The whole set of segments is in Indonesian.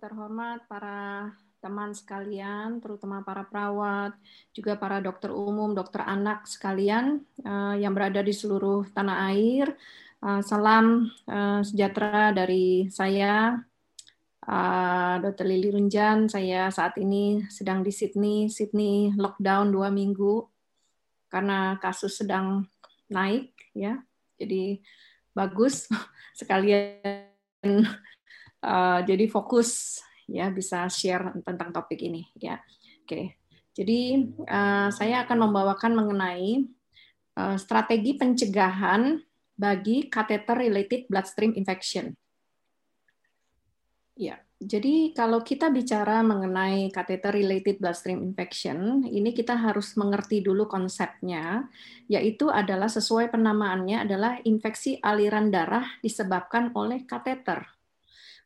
terhormat para teman sekalian, terutama para perawat, juga para dokter umum, dokter anak sekalian uh, yang berada di seluruh tanah air. Uh, salam uh, sejahtera dari saya, uh, Dr. Lili Runjan. Saya saat ini sedang di Sydney. Sydney lockdown dua minggu karena kasus sedang naik, ya. Jadi bagus sekalian uh, jadi fokus ya bisa share tentang topik ini ya. Oke. Jadi uh, saya akan membawakan mengenai uh, strategi pencegahan bagi catheter related bloodstream infection. Ya, jadi kalau kita bicara mengenai catheter related bloodstream infection, ini kita harus mengerti dulu konsepnya, yaitu adalah sesuai penamaannya adalah infeksi aliran darah disebabkan oleh kateter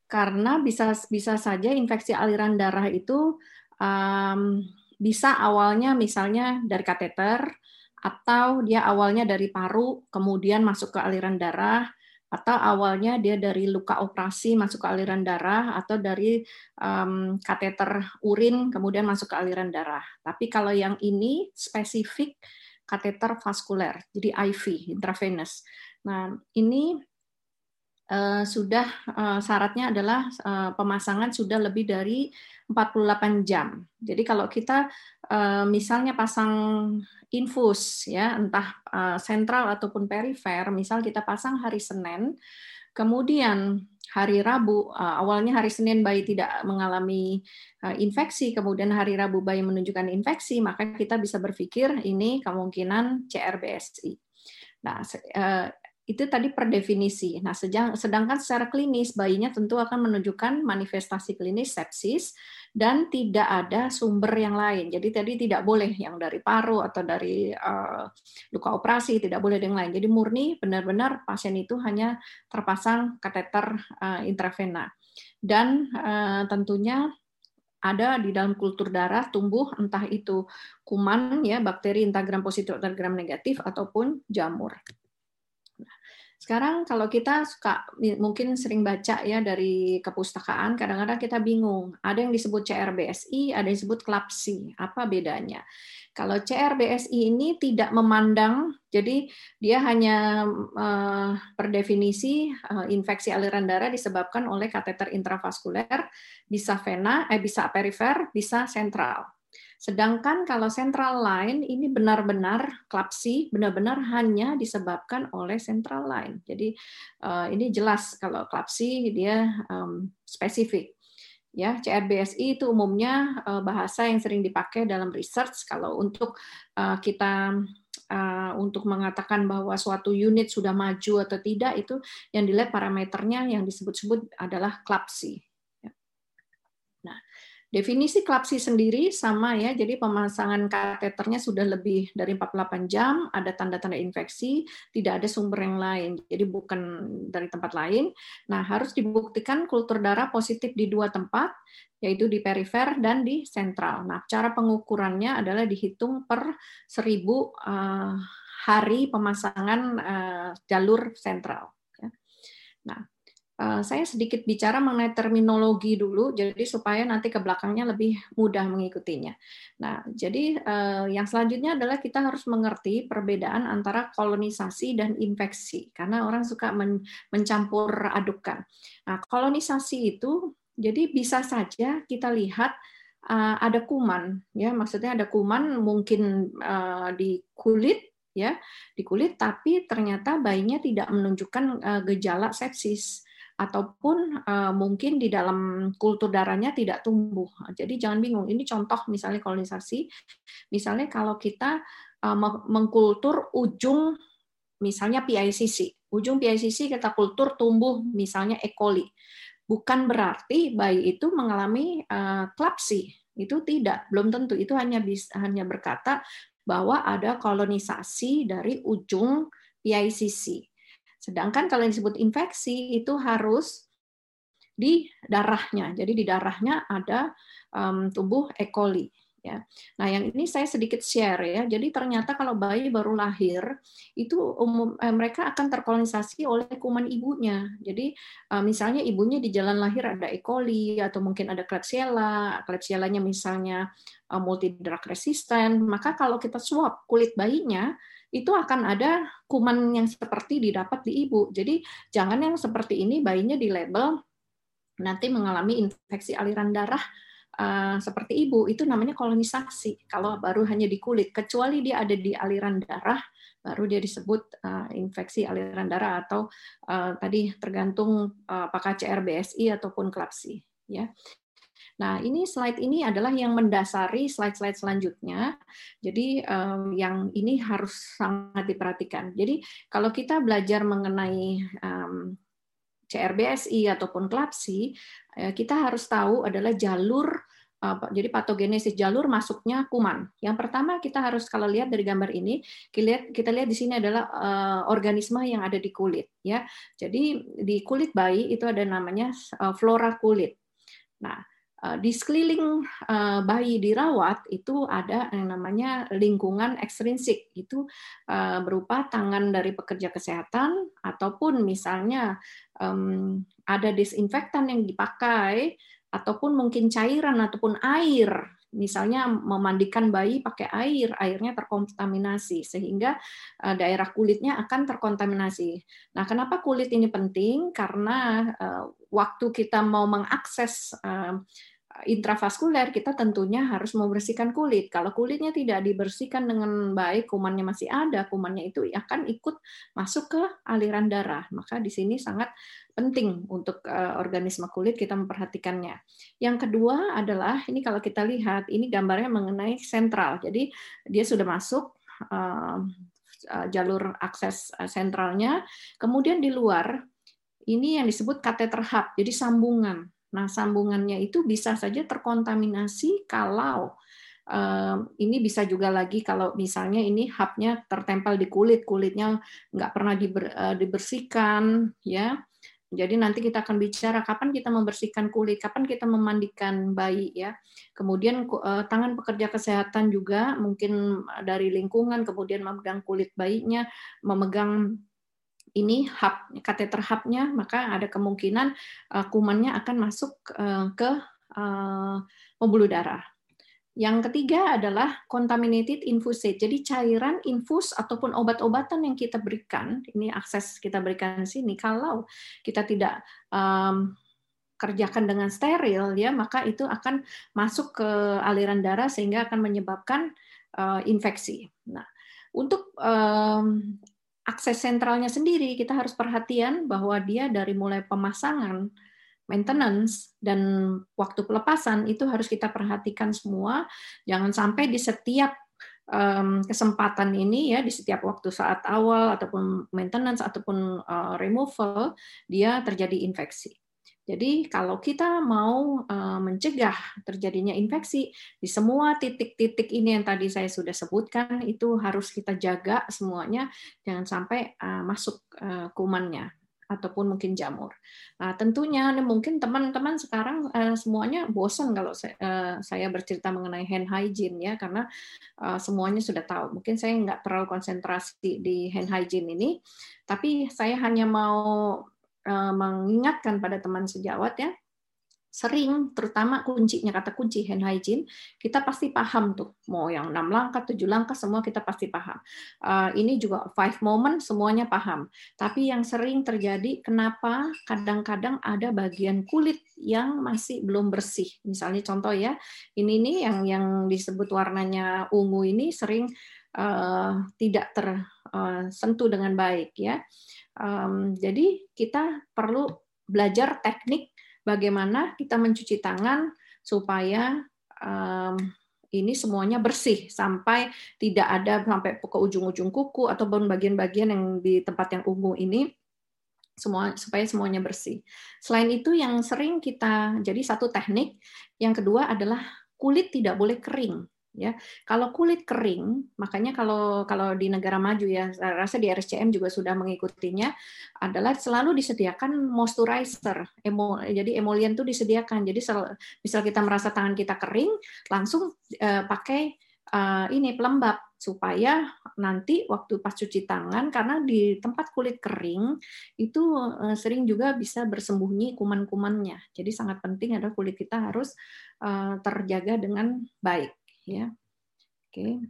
karena bisa bisa saja infeksi aliran darah itu um, bisa awalnya misalnya dari kateter atau dia awalnya dari paru kemudian masuk ke aliran darah atau awalnya dia dari luka operasi masuk ke aliran darah atau dari um, kateter urin kemudian masuk ke aliran darah. Tapi kalau yang ini spesifik kateter vaskuler, jadi IV intravenous. Nah, ini uh, sudah uh, syaratnya adalah uh, pemasangan sudah lebih dari 48 jam. Jadi kalau kita misalnya pasang infus ya entah sentral ataupun perifer, misal kita pasang hari Senin, kemudian hari Rabu awalnya hari Senin bayi tidak mengalami infeksi, kemudian hari Rabu bayi menunjukkan infeksi, maka kita bisa berpikir ini kemungkinan CRBSI. Nah, itu tadi per definisi. Nah, sedangkan secara klinis bayinya tentu akan menunjukkan manifestasi klinis sepsis dan tidak ada sumber yang lain. Jadi tadi tidak boleh yang dari paru atau dari uh, luka operasi, tidak boleh yang lain. Jadi murni benar-benar pasien itu hanya terpasang kateter uh, intravena. Dan uh, tentunya ada di dalam kultur darah tumbuh entah itu kuman ya bakteri entah gram positif atau gram negatif ataupun jamur. Sekarang kalau kita suka mungkin sering baca ya dari kepustakaan, kadang-kadang kita bingung. Ada yang disebut CRBSI, ada yang disebut KLAPSI. Apa bedanya? Kalau CRBSI ini tidak memandang, jadi dia hanya uh, per definisi uh, infeksi aliran darah disebabkan oleh kateter intravaskuler, bisa vena, eh bisa perifer, bisa sentral. Sedangkan kalau central line ini benar-benar klapsi, benar-benar hanya disebabkan oleh central line. Jadi uh, ini jelas kalau klapsi dia spesifik. Ya, CRBSI itu umumnya uh, bahasa yang sering dipakai dalam research kalau untuk uh, kita untuk mengatakan bahwa suatu unit sudah maju atau tidak itu yang dilihat parameternya yang disebut-sebut adalah klapsi. Definisi klapsi sendiri sama ya, jadi pemasangan kateternya sudah lebih dari 48 jam, ada tanda-tanda infeksi, tidak ada sumber yang lain, jadi bukan dari tempat lain. Nah, harus dibuktikan kultur darah positif di dua tempat, yaitu di perifer dan di sentral. Nah, cara pengukurannya adalah dihitung per 1000 uh, hari pemasangan uh, jalur sentral. Ya. Nah, Eh, saya sedikit bicara mengenai terminologi dulu, jadi supaya nanti ke belakangnya lebih mudah mengikutinya. Nah, jadi eh, yang selanjutnya adalah kita harus mengerti perbedaan antara kolonisasi dan infeksi, karena orang suka mencampur adukan. Nah, kolonisasi itu jadi bisa saja kita lihat eh, ada kuman, ya maksudnya ada kuman mungkin di kulit ya di kulit tapi ternyata bayinya tidak menunjukkan gejala sepsis ataupun uh, mungkin di dalam kultur darahnya tidak tumbuh. Jadi jangan bingung. Ini contoh misalnya kolonisasi. Misalnya kalau kita uh, mengkultur ujung misalnya PICC. Ujung PICC kita kultur tumbuh misalnya E. coli. Bukan berarti bayi itu mengalami uh, klapsi. Itu tidak, belum tentu. Itu hanya bisa, hanya berkata bahwa ada kolonisasi dari ujung PICC. Sedangkan kalau yang disebut infeksi itu harus di darahnya. Jadi di darahnya ada um, tubuh E. coli. ya. Nah, yang ini saya sedikit share ya. Jadi ternyata kalau bayi baru lahir itu umum eh, mereka akan terkolonisasi oleh kuman ibunya. Jadi eh, misalnya ibunya di jalan lahir ada E. coli atau mungkin ada Klebsiella, Klebsiellanya misalnya eh, multi drug resistant, maka kalau kita swab kulit bayinya itu akan ada kuman yang seperti didapat di ibu. Jadi jangan yang seperti ini bayinya di label nanti mengalami infeksi aliran darah uh, seperti ibu. Itu namanya kolonisasi. Kalau baru hanya di kulit kecuali dia ada di aliran darah baru dia disebut uh, infeksi aliran darah atau uh, tadi tergantung uh, apakah CRBSI ataupun klapsi ya Nah, ini slide ini adalah yang mendasari slide-slide selanjutnya. Jadi um, yang ini harus sangat diperhatikan. Jadi kalau kita belajar mengenai CRBSI ataupun klapsi, eh, kita harus tahu adalah jalur jadi patogenesis jalur masuknya kuman. Yang pertama kita harus kalau lihat dari gambar ini, kita lihat kita lihat di sini adalah uh, organisme yang ada di kulit ya. Jadi di kulit bayi itu ada namanya uh, flora kulit. Nah, Eh, di sekeliling eh, bayi dirawat itu ada yang namanya lingkungan ekstrinsik itu eh, berupa tangan dari pekerja kesehatan ataupun misalnya ada disinfektan yang dipakai ataupun mungkin cairan ataupun air misalnya memandikan bayi pakai air, airnya terkontaminasi sehingga daerah kulitnya akan terkontaminasi. Nah, kenapa kulit ini penting? Karena waktu kita mau mengakses intravaskuler kita tentunya harus membersihkan kulit. Kalau kulitnya tidak dibersihkan dengan baik, kumannya masih ada, kumannya itu akan ikut masuk ke aliran darah. Maka di sini sangat penting untuk uh, organisme kulit kita memperhatikannya. Yang kedua adalah ini kalau kita lihat ini gambarnya mengenai sentral. Jadi dia sudah masuk uh, jalur akses sentralnya. Kemudian di luar ini yang disebut kateter hub, jadi sambungan. Nah, sambungannya itu bisa saja terkontaminasi kalau ini bisa juga lagi kalau misalnya ini hubnya tertempel di kulit, kulitnya nggak pernah diber, eh, dibersihkan, ya. Jadi nanti kita akan bicara kapan kita membersihkan kulit, kapan kita memandikan bayi, ya. Kemudian eh, tangan pekerja kesehatan juga mungkin dari lingkungan, kemudian memegang kulit bayinya, memegang ini hub kateter hubnya maka ada kemungkinan uh, kumannya akan masuk uh, ke uh, pembuluh darah. Yang ketiga adalah contaminated infusate. Jadi cairan infus ataupun obat-obatan yang kita berikan, ini akses kita berikan di sini. Kalau kita tidak um, kerjakan dengan steril, ya maka itu akan masuk ke aliran darah sehingga akan menyebabkan uh, infeksi. Nah, untuk um, akses sentralnya sendiri kita harus perhatian bahwa dia dari mulai pemasangan, maintenance dan waktu pelepasan itu harus kita perhatikan semua. Jangan sampai di setiap kesempatan ini ya di setiap waktu saat awal ataupun maintenance ataupun uh, removal dia terjadi infeksi. Jadi kalau kita mau eh, mencegah terjadinya infeksi di semua titik-titik ini yang tadi saya sudah sebutkan itu harus kita jaga semuanya jangan sampai eh, masuk eh, kumannya ataupun mungkin jamur. Nah, tentunya mungkin teman-teman sekarang semuanya bosan kalau saya, bercerita mengenai hand hygiene ya karena semuanya sudah tahu. Mungkin saya nggak terlalu konsentrasi di hand hygiene ini, tapi saya hanya mau mengingatkan pada teman sejawat ya, sering terutama kuncinya kata kunci hand hygiene kita pasti paham tuh mau yang enam langkah tujuh langkah semua kita pasti paham. Uh, ini juga five moment semuanya paham. Tapi yang sering terjadi kenapa kadang-kadang ada bagian kulit yang masih belum bersih? Misalnya contoh ya ini nih yang yang disebut warnanya ungu ini sering uh, tidak tersentuh dengan baik ya jadi kita perlu belajar teknik bagaimana kita mencuci tangan supaya ini semuanya bersih sampai tidak ada sampai ke ujung-ujung kuku ataupun bagian-bagian yang di tempat yang ungu ini semua supaya semuanya bersih. Selain itu yang sering kita jadi satu teknik, yang kedua adalah kulit tidak boleh kering. Ya. Kalau kulit kering, makanya kalau kalau di negara maju ya, rasa di RSCM juga sudah mengikutinya adalah selalu disediakan moisturizer. Emo, jadi emollient itu disediakan. Jadi misal kita merasa tangan kita kering, langsung uh, pakai uh, ini pelembab supaya nanti waktu pas cuci tangan karena di tempat kulit kering itu uh, sering juga bisa bersembunyi kuman-kumannya. Jadi sangat penting adalah kulit kita harus terjaga dengan baik ya. Oke.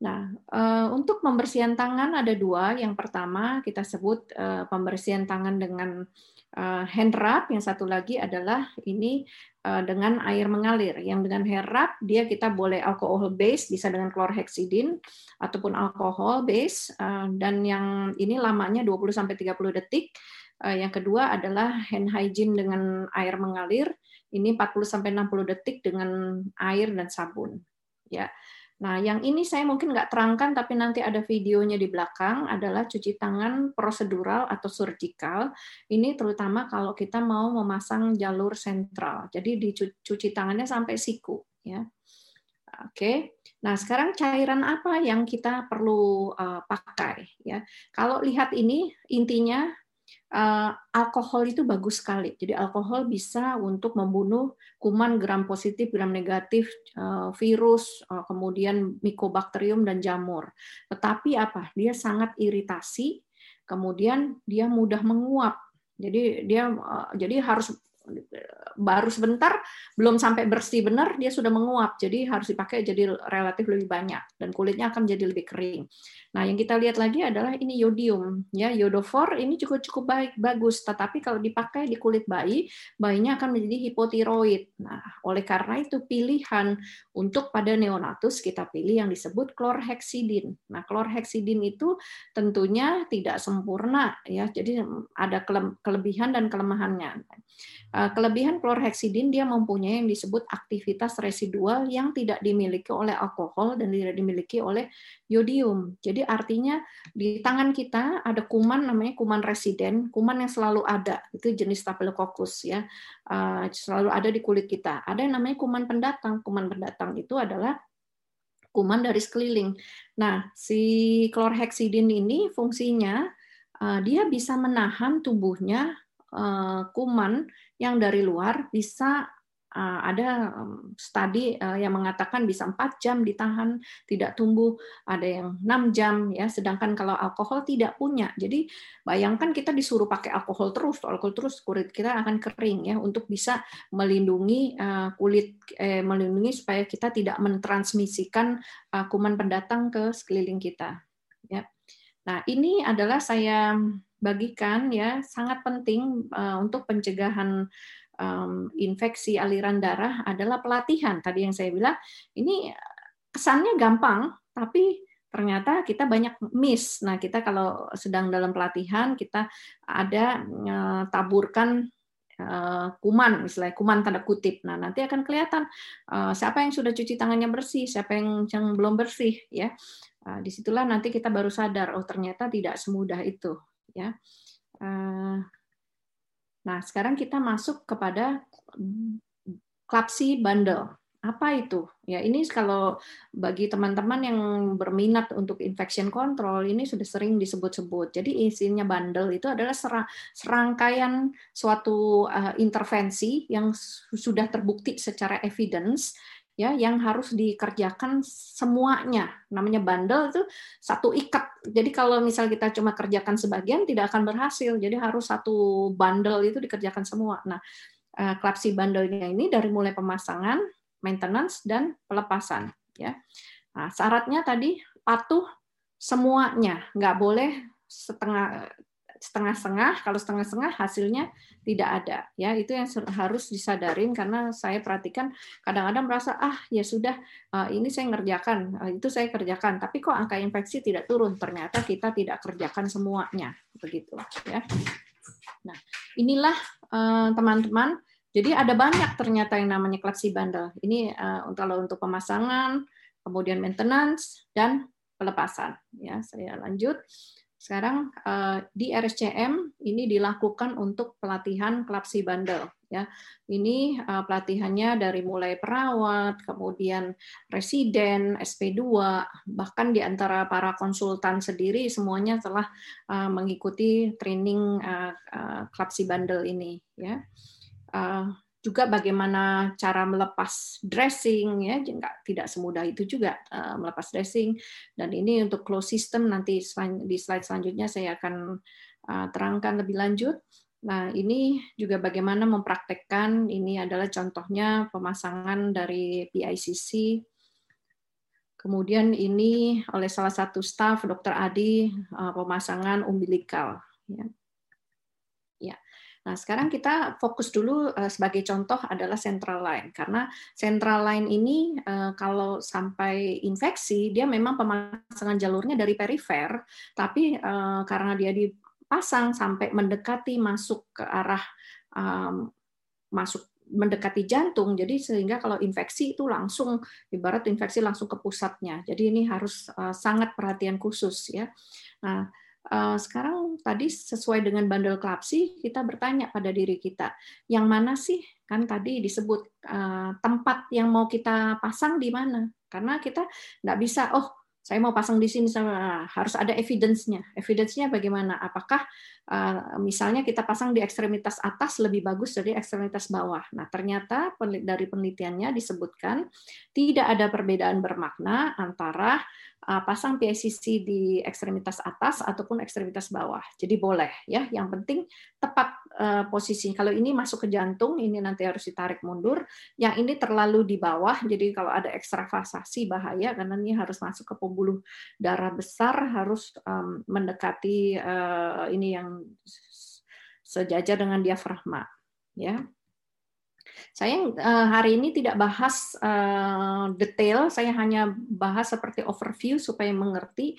Nah, uh, untuk pembersihan tangan ada dua. Yang pertama kita sebut uh, pembersihan tangan dengan uh, hand rub. Yang satu lagi adalah ini dengan air mengalir. Yang dengan hand rub dia kita boleh alkohol base, bisa dengan chlorhexidine ataupun alkohol base. Dan yang ini lamanya 20 sampai 30 detik. Yang kedua adalah hand hygiene dengan air mengalir. Ini 40 sampai 60 detik dengan air dan sabun ya. Nah, yang ini saya mungkin nggak terangkan, tapi nanti ada videonya di belakang adalah cuci tangan prosedural atau surgical. Ini terutama kalau kita mau memasang jalur sentral. Jadi dicuci tangannya sampai siku, ya. Oke. Nah, sekarang cairan apa yang kita perlu uh, pakai, ya? Kalau lihat ini intinya uh, alkohol itu bagus sekali. Jadi alkohol bisa untuk membunuh kuman gram positif, gram negatif, uh, virus, uh, kemudian mikobakterium dan jamur. Tetapi apa? Dia sangat iritasi, kemudian dia mudah menguap. Jadi dia jadi harus baru sebentar belum sampai bersih benar dia sudah menguap jadi harus dipakai jadi relatif lebih banyak dan kulitnya akan jadi lebih kering. Nah yang kita lihat lagi adalah ini yodium ya yodofor ini cukup cukup baik bagus tetapi kalau dipakai di kulit bayi bayinya akan menjadi hipotiroid. Nah oleh karena itu pilihan untuk pada neonatus kita pilih yang disebut chlorhexidin. Nah chlorhexidin itu tentunya tidak sempurna ya jadi ada kelebihan dan kelemahannya. Eh, kelebihan chlorhexidin dia mempunyai yang disebut aktivitas residual yang tidak dimiliki oleh alkohol dan tidak dimiliki oleh yodium. Jadi artinya di tangan kita ada kuman namanya kuman residen, kuman yang selalu ada itu jenis Staphylococcus ya, eh, selalu ada di kulit kita. Ada yang namanya kuman pendatang. Kuman pendatang itu adalah kuman dari sekeliling. Nah, si chlorhexidin ini fungsinya eh, dia bisa menahan tubuhnya kuman yang dari luar bisa uh, ada studi uh, yang mengatakan bisa 4 jam ditahan tidak tumbuh, ada yang 6 jam ya, sedangkan kalau alkohol tidak punya. Jadi bayangkan kita disuruh pakai alkohol terus, alkohol terus kulit kita akan kering ya untuk bisa melindungi uh, kulit eh, melindungi supaya kita tidak mentransmisikan kuman pendatang ke sekeliling kita ya. Nah, ini adalah saya bagikan ya sangat penting uh, untuk pencegahan um, infeksi aliran darah adalah pelatihan. Tadi yang saya bilang ini kesannya gampang, tapi ternyata kita banyak miss. Nah, kita kalau sedang dalam pelatihan kita ada uh, taburkan uh, kuman, misalnya kuman tanda kutip. Nah, nanti akan kelihatan uh, siapa yang sudah cuci tangannya bersih, siapa yang yang belum bersih, ya. Uh, di situlah nanti kita baru sadar, oh ternyata tidak semudah itu ya. Eh, nah, sekarang kita masuk kepada klapsi bundle. Apa itu? Ya, ini kalau bagi teman-teman yang berminat untuk infection control ini sudah sering disebut-sebut. Jadi isinya bundle itu adalah serangkaian suatu uh, intervensi yang sudah terbukti secara evidence ya yang harus dikerjakan semuanya. Namanya bundle itu satu ikat. Jadi kalau misal kita cuma kerjakan sebagian tidak akan berhasil. Jadi harus satu bundle itu dikerjakan semua. Nah, eh, klapsi bundle-nya ini dari mulai pemasangan, maintenance dan pelepasan ya. Nah, syaratnya tadi patuh semuanya, nggak boleh setengah setengah-setengah, kalau setengah-setengah hasilnya tidak ada. Ya, itu yang harus disadarin karena saya perhatikan kadang-kadang merasa ah ya sudah eh, ini saya ngerjakan, eh, itu saya kerjakan, tapi kok angka infeksi tidak turun. Ternyata kita tidak kerjakan semuanya, begitu ya. Nah, inilah eh, teman-teman. Jadi ada banyak ternyata yang namanya klapsi bundle. Ini kalau untuk pemasangan, kemudian maintenance dan pelepasan. Ya, saya lanjut. Sekarang eh, di RSCM ini dilakukan untuk pelatihan klapsi bundle ya. Ini uh, pelatihannya dari mulai perawat, kemudian residen, SP2, bahkan di antara para konsultan sendiri semuanya telah uh, mengikuti training uh, Klapsi Bundle ini ya. Juga bagaimana cara melepas dressing ya tidak semudah itu juga uh, melepas dressing dan ini untuk close system nanti di slide selanjutnya saya akan uh, terangkan lebih lanjut Nah, ini juga bagaimana mempraktekkan, ini adalah contohnya pemasangan dari PICC. Kemudian ini oleh salah satu staf, Dr. Adi, eh, pemasangan umbilikal. Ya. Nah, sekarang kita fokus dulu eh, sebagai contoh adalah central line. Karena central line ini eh, kalau sampai infeksi, dia memang pemasangan jalurnya dari perifer, tapi karena dia di pasang sampai mendekati masuk ke arah masuk mendekati jantung jadi sehingga kalau infeksi itu langsung ibarat infeksi langsung ke pusatnya jadi ini harus sangat perhatian khusus ya nah sekarang tadi sesuai dengan bandel klapsi kita bertanya pada diri kita yang mana sih kan tadi disebut uh, tempat yang mau kita pasang di mana karena kita nggak bisa oh saya mau pasang di sini harus ada evidence-nya. Evidence-nya bagaimana? Apakah uh, misalnya kita pasang di ekstremitas atas lebih bagus dari ekstremitas bawah? Nah, ternyata dari penelitiannya disebutkan tidak ada perbedaan bermakna antara pasang PICC di ekstremitas atas ataupun ekstremitas bawah. Jadi boleh ya. Yang penting tepat uh, posisi. Kalau ini masuk ke jantung, ini nanti harus ditarik mundur. Yang ini terlalu di bawah. Jadi kalau ada ekstravasasi bahaya karena ini harus masuk ke pembuluh darah besar harus mendekati uh, ini yang sejajar dengan diafragma ya saya uh, hari ini tidak bahas uh, detail, saya hanya bahas seperti overview supaya mengerti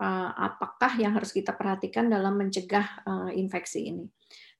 uh, apakah yang harus kita perhatikan dalam mencegah infeksi ini.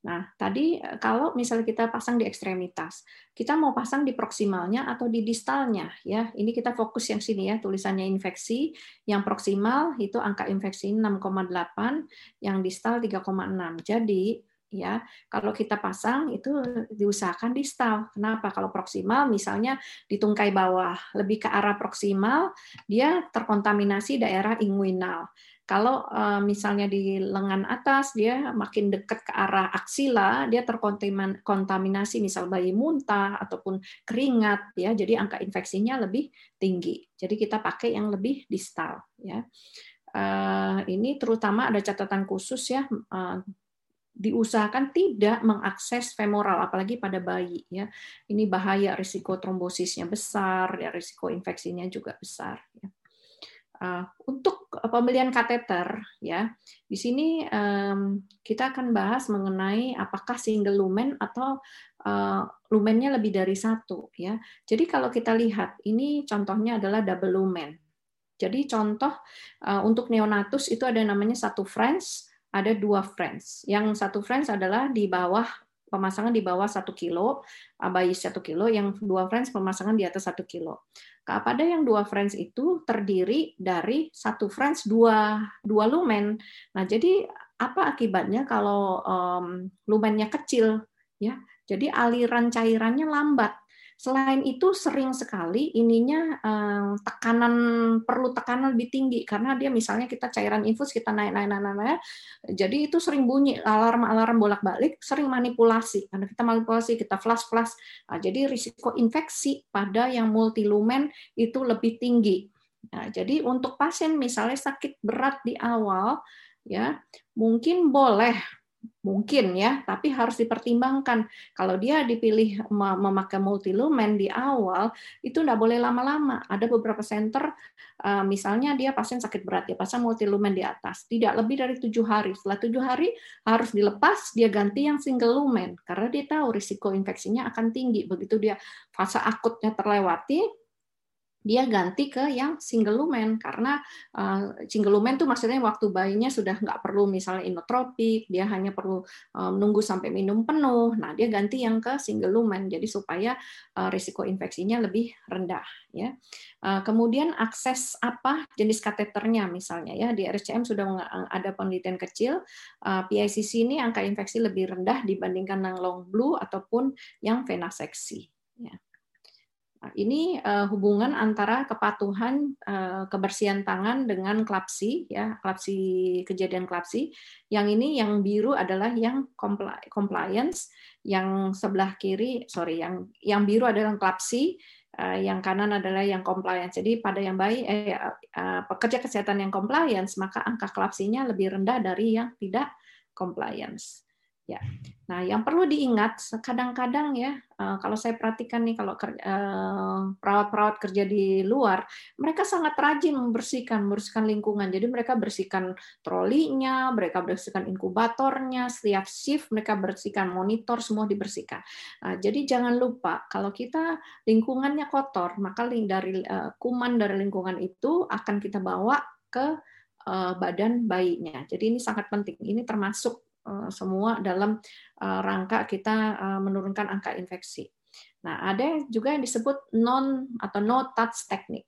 Nah, tadi kalau misalnya kita pasang di ekstremitas, kita mau pasang di proksimalnya atau di distalnya ya. Ini kita fokus yang sini ya, tulisannya infeksi. Yang proksimal itu angka infeksi 6,8, yang distal 3,6. Jadi ya kalau kita pasang itu diusahakan distal kenapa? Kalau proksimal misalnya di tungkai bawah lebih ke arah proksimal dia terkontaminasi daerah inguinal. Kalau uh, misalnya di lengan atas dia makin dekat ke arah aksila dia terkontaminasi misal bayi muntah ataupun keringat ya. Jadi angka infeksinya lebih tinggi. Jadi kita pakai yang lebih distal ya. Uh, ini terutama ada catatan khusus ya uh, diusahakan tidak mengakses femoral apalagi pada bayi ya. Ini bahaya risiko trombosisnya besar ya risiko infeksinya juga besar ya. Uh, untuk pembelian kateter ya di sini um, kita akan bahas mengenai apakah single lumen atau uh, lumennya lebih dari satu ya. Jadi kalau kita lihat ini contohnya adalah double lumen. Jadi contoh uh, untuk neonatus itu ada namanya satu French ada dua friends. Yang satu friends adalah di bawah pemasangan di bawah satu kilo, bayi satu kilo, yang dua friends pemasangan di atas satu kilo. Pada yang dua friends itu terdiri dari satu friends dua dua lumen. Nah, jadi apa akibatnya kalau um, lumennya kecil? Ya, jadi aliran cairannya lambat. Selain itu sering sekali ininya eh, tekanan perlu tekanan lebih tinggi. Karena dia misalnya kita cairan infus kita naik naik naik naik, naik jadi itu sering bunyi. Alarm alarm bolak balik sering manipulasi. Karena kita manipulasi kita flash flash nah, jadi risiko infeksi pada yang multilumen itu lebih tinggi. Nah, jadi untuk pasien misalnya sakit berat di awal ya mungkin boleh mungkin ya, tapi harus dipertimbangkan. Kalau dia dipilih memakai multilumen di awal, itu tidak boleh lama-lama. Ada beberapa center, eh, misalnya dia pasien sakit berat, dia pasang multilumen di atas, tidak lebih dari tujuh hari. Setelah tujuh hari harus dilepas, dia ganti yang single lumen, karena dia tahu risiko infeksinya akan tinggi. Begitu dia fase akutnya terlewati, dia ganti ke yang single lumen. Karena uh, single lumen itu maksudnya waktu bayinya sudah nggak perlu misalnya inotropik dia hanya perlu uh, menunggu sampai minum penuh. Nah dia ganti yang ke single lumen. Jadi supaya uh, risiko infeksinya lebih rendah ya. Kemudian akses apa jenis kateternya misalnya ya. Di RSCM sudah ada penelitian kecil PICC ini angka infeksi lebih rendah dibandingkan yang long blue ataupun yang venaseksi ya ini uh, hubungan antara kepatuhan uh, kebersihan tangan dengan klapsi ya klapsi kejadian klapsi. Yang ini yang biru adalah yang compliance yang sebelah kiri sorry yang yang biru adalah klapsi uh, yang kanan adalah yang compliance. Jadi pada yang baik eh, uh, pekerja kesehatan yang compliance maka angka klapsinya lebih rendah dari yang tidak compliance Ya. Nah, yang perlu diingat kadang-kadang ya eh, kalau saya perhatikan nih kalau eh, perawat-perawat kerja di luar, mereka sangat rajin membersihkan, membersihkan lingkungan. Jadi mereka bersihkan trolinya, mereka bersihkan inkubatornya, setiap shift mereka bersihkan monitor semua dibersihkan. Nah, jadi jangan lupa kalau kita lingkungannya kotor, maka dari eh, kuman dari lingkungan itu akan kita bawa ke badan bayinya. Jadi ini sangat penting. Ini termasuk semua dalam eh, rangka kita eh, menurunkan angka infeksi. Nah, ada juga yang disebut non atau no touch technique.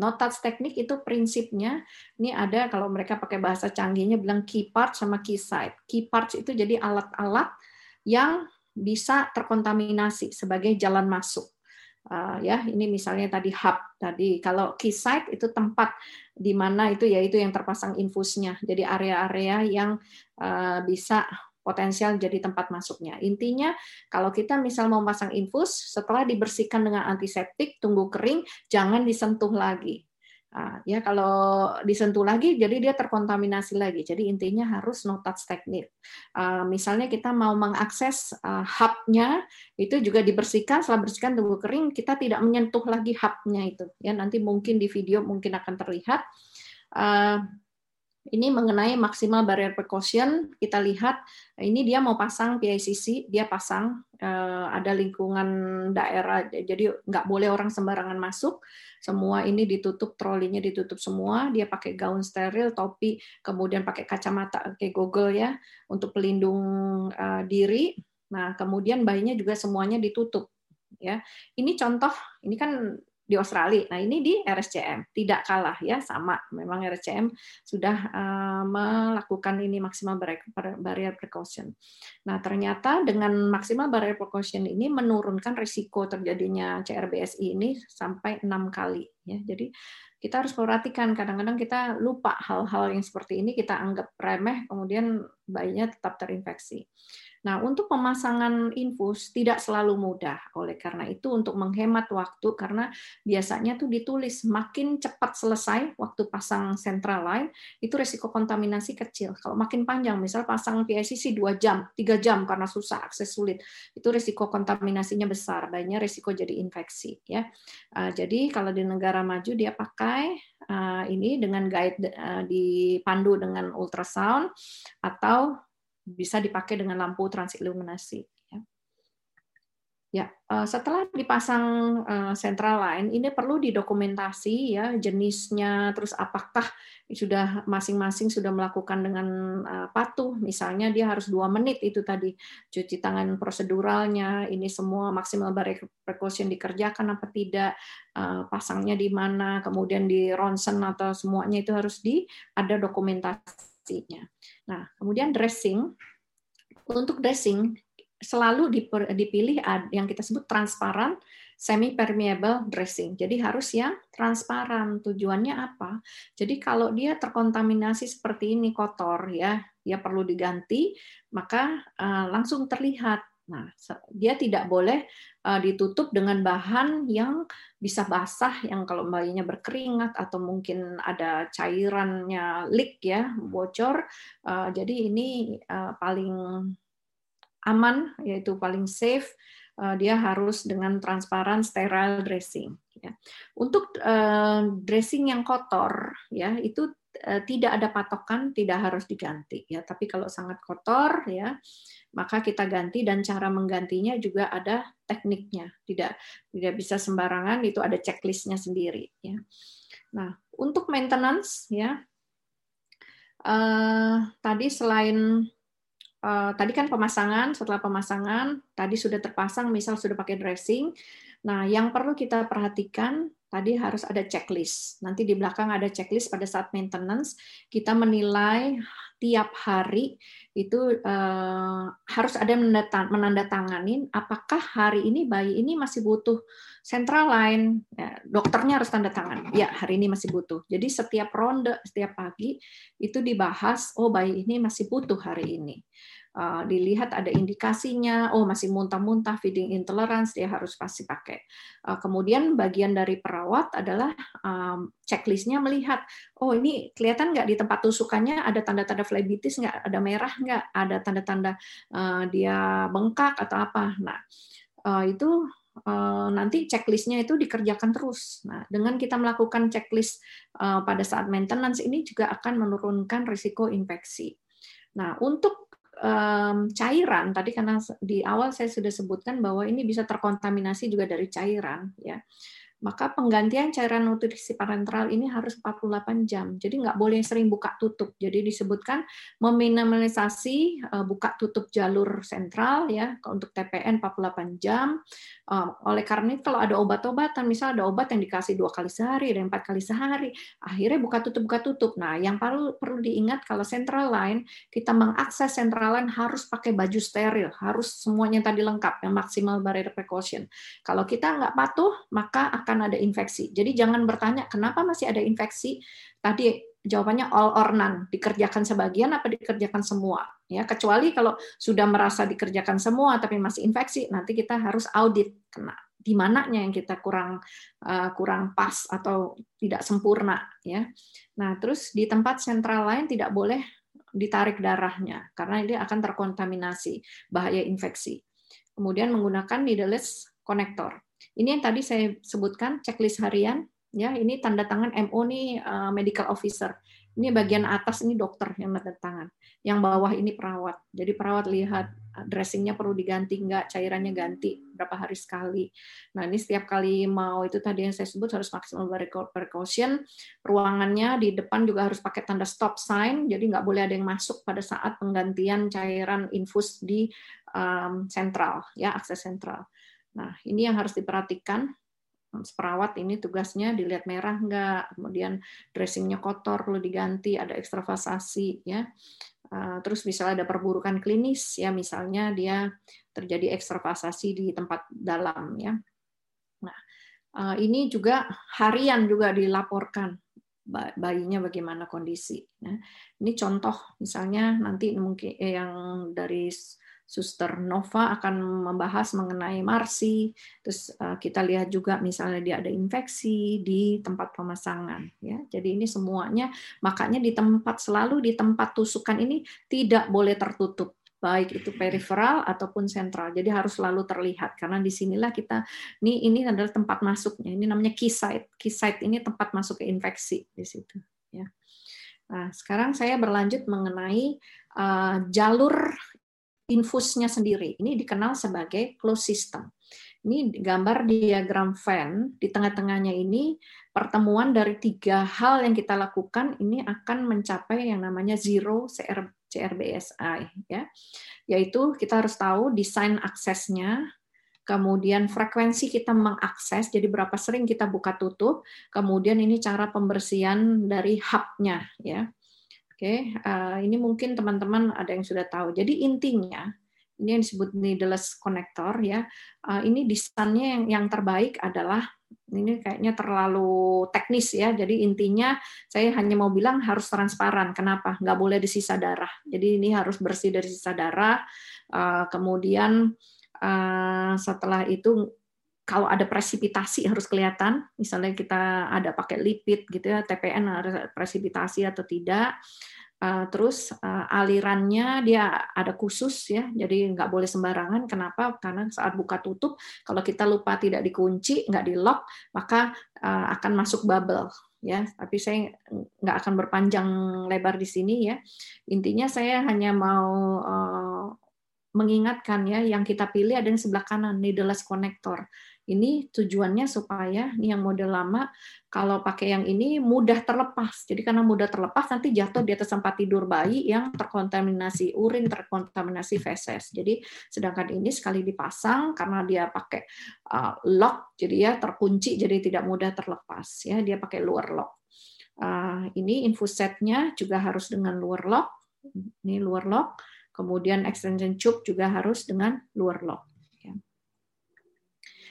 No touch technique itu prinsipnya ini ada kalau mereka pakai bahasa canggihnya bilang key part sama key site. Key parts itu jadi alat-alat yang bisa terkontaminasi sebagai jalan masuk. Uh, ya ini misalnya tadi hub tadi. Kalau key site itu tempat di mana itu yaitu yang terpasang infusnya. Jadi area-area yang uh, bisa potensial jadi tempat masuknya. Intinya kalau kita misal mau pasang infus setelah dibersihkan dengan antiseptik tunggu kering jangan disentuh lagi Nah, ya kalau disentuh lagi, jadi dia terkontaminasi lagi. Jadi intinya harus no touch teknik. Uh, misalnya kita mau mengakses uh, hubnya, itu juga dibersihkan. Setelah bersihkan tunggu kering, kita tidak menyentuh lagi hubnya itu. Ya nanti mungkin di video mungkin akan terlihat. Uh, ini mengenai maksimal barrier precaution, kita lihat ini dia mau pasang PICC, dia pasang eh, ada lingkungan daerah, jadi nggak boleh orang sembarangan masuk. Semua ini ditutup, trolinya ditutup semua. Dia pakai gaun steril, topi, kemudian pakai kacamata kayak goggle ya untuk pelindung eh, diri. Nah, kemudian bayinya juga semuanya ditutup ya. Ini contoh, ini kan di Australia. Nah, ini di RSCM tidak kalah ya sama. Memang RSCM sudah uh, melakukan ini maksimal barrier precaution. Nah, ternyata dengan maksimal barrier precaution ini menurunkan risiko terjadinya CRBSI ini sampai enam kali ya. Jadi kita harus perhatikan kadang-kadang kita lupa hal-hal yang seperti ini kita anggap remeh kemudian bayinya tetap terinfeksi. Nah, untuk pemasangan infus tidak selalu mudah. Oleh karena itu untuk menghemat waktu karena biasanya tuh ditulis makin cepat selesai waktu pasang central line itu risiko kontaminasi kecil. Kalau makin panjang misal pasang PICC 2 jam, 3 jam karena susah akses sulit, itu risiko kontaminasinya besar, banyak risiko jadi infeksi ya. Ah, jadi kalau di negara maju dia pakai ah, ini dengan guide ah, dipandu dengan ultrasound atau bisa dipakai dengan lampu transiluminasi. Ya, ya eh, setelah dipasang eh, central line, ini perlu didokumentasi ya jenisnya, terus apakah sudah masing-masing sudah melakukan dengan eh, patuh, misalnya dia harus dua menit itu tadi cuci tangan proseduralnya, ini semua maksimal barrier precaution dikerjakan apa tidak, pasangnya di mana, kemudian di ronsen atau semuanya itu harus di ada dokumentasi Nah, kemudian dressing. Untuk dressing selalu dipilih yang kita sebut transparan semi permeable dressing. Jadi harus yang transparan. Tujuannya apa? Jadi kalau dia terkontaminasi seperti ini kotor ya, dia perlu diganti, maka uh, langsung terlihat Nah, dia tidak boleh uh, ditutup dengan bahan yang bisa basah, yang kalau bayinya berkeringat atau mungkin ada cairannya leak ya, bocor. Uh, jadi ini uh, paling aman, yaitu paling safe. Dia harus dengan transparan sterile dressing. Ya. Untuk dressing yang kotor, ya itu tidak ada patokan tidak harus diganti ya. Tapi kalau sangat kotor ya maka kita ganti dan cara menggantinya juga ada tekniknya. Tidak tidak bisa sembarangan itu ada checklistnya sendiri ya. Nah untuk maintenance ya uh, tadi selain uh, tadi kan pemasangan setelah pemasangan tadi sudah terpasang misal sudah pakai dressing. Nah yang perlu kita perhatikan tadi harus ada checklist. Nanti di belakang ada checklist pada saat maintenance. Kita menilai tiap hari itu uh, harus ada menandatangani apakah hari ini bayi ini masih butuh central line. Ya, dokternya harus tanda tangan. Ya, hari ini masih butuh. Jadi setiap ronde, setiap pagi itu dibahas, oh bayi ini masih butuh hari ini. Uh, dilihat ada indikasinya, oh masih muntah-muntah, feeding intolerance, dia harus pasti pakai. Uh, kemudian bagian dari perawat adalah um, checklistnya melihat, oh ini kelihatan nggak di tempat tusukannya ada tanda-tanda flebitis nggak, ada merah nggak, ada tanda-tanda dia bengkak atau apa. Nah itu nanti checklistnya itu dikerjakan terus. Nah, dengan kita melakukan checklist pada saat maintenance ini juga akan menurunkan risiko infeksi. Nah, untuk um, cairan tadi karena di awal saya sudah sebutkan bahwa ini bisa terkontaminasi juga dari cairan ya maka penggantian cairan nutrisi parenteral ini harus 48 jam. Jadi nggak boleh sering buka tutup. Jadi disebutkan meminimalisasi eh, buka tutup jalur sentral ya untuk TPN 48 jam. Eh, oleh karena itu kalau ada obat-obatan, misal ada obat yang dikasih dua kali sehari, dan empat kali sehari, akhirnya buka tutup buka tutup. Nah, yang perlu perlu diingat kalau central line kita mengakses central line harus pakai baju steril, harus semuanya tadi lengkap, yang maksimal barrier precaution. Kalau kita nggak patuh, maka akan akan ada infeksi. Jadi jangan bertanya kenapa masih ada infeksi. Tadi jawabannya all or none, dikerjakan sebagian apa dikerjakan semua. Ya, kecuali kalau sudah merasa dikerjakan semua tapi masih infeksi, nanti kita harus audit kena di mananya yang kita kurang uh, kurang pas atau tidak sempurna ya. Nah, terus di tempat sentral lain tidak boleh ditarik darahnya karena ini akan terkontaminasi bahaya infeksi. Kemudian menggunakan needleless connector. Ini yang tadi saya sebutkan checklist harian, ya ini tanda tangan MO nih uh, medical officer. Ini bagian atas ini dokter yang tanda tangan. Yang bawah ini perawat. Jadi perawat lihat uh, dressingnya perlu diganti nggak, cairannya ganti berapa hari sekali. Nah ini setiap kali mau itu tadi yang saya sebut harus maksimal precaution. Ruangannya di depan juga harus pakai tanda stop sign. Jadi nggak boleh ada yang masuk pada saat penggantian cairan infus di um, ya akses sentral. Nah, ini yang harus diperhatikan. Perawat ini tugasnya dilihat merah enggak, kemudian dressingnya kotor perlu diganti, ada ekstravasasi ya. Eh, terus misalnya ada perburukan klinis ya, misalnya dia terjadi ekstravasasi di tempat dalam ya. Nah, eh, ini juga harian juga dilaporkan bayinya bagaimana kondisi. Nah, ini contoh misalnya nanti mungkin eh, yang dari Suster Nova akan membahas mengenai Marsi. Terus uh, kita lihat juga misalnya dia ada infeksi di tempat pemasangan. Ya, jadi ini semuanya makanya di tempat selalu di tempat tusukan ini tidak boleh tertutup baik itu periferal ataupun sentral. Jadi harus selalu terlihat karena di sinilah kita ini ini adalah tempat masuknya. Ini namanya key site. Key site ini tempat masuk ke infeksi di situ. Ya. Nah, sekarang saya berlanjut mengenai uh, jalur infusnya sendiri. Ini dikenal sebagai closed system. Ini gambar diagram Venn di tengah-tengahnya ini pertemuan dari tiga hal yang kita lakukan ini akan mencapai yang namanya zero CR, CRBSI ya. Yaitu kita harus tahu desain aksesnya, kemudian frekuensi kita mengakses, jadi berapa sering kita buka tutup, kemudian ini cara pembersihan dari hubnya ya. Oke, uh, ini mungkin teman-teman ada yang sudah tahu. Jadi intinya ini yang disebut needleless connector ya. Uh, ini desainnya yang yang terbaik adalah ini kayaknya terlalu teknis ya. Jadi intinya saya hanya mau bilang harus transparan. Kenapa? Nggak boleh disisa darah. Jadi ini harus bersih dari sisa darah. Uh, kemudian setelah itu kalau ada presipitasi harus kelihatan, misalnya kita ada pakai lipid gitu ya, TPN harus presipitasi atau tidak. Eh, terus eh, alirannya dia ada khusus ya, jadi nggak boleh sembarangan. Kenapa? Karena saat buka tutup, kalau kita lupa tidak dikunci, nggak di lock, maka eh, akan masuk bubble ya tapi saya nggak akan berpanjang lebar di sini ya intinya saya hanya mau mengingatkan ya yang kita pilih ada yang sebelah kanan needleless connector ini tujuannya supaya nih yang model lama kalau pakai yang ini mudah terlepas. Jadi karena mudah terlepas nanti jatuh di atas tempat tidur bayi yang terkontaminasi urin, terkontaminasi feses. Jadi sedangkan ini sekali dipasang karena dia pakai uh, lock jadi ya terkunci jadi tidak mudah terlepas ya. Dia pakai luar lock. Uh, ini infus setnya juga harus dengan luar lock. Ini luar lock. Kemudian extension tube juga harus dengan luar lock.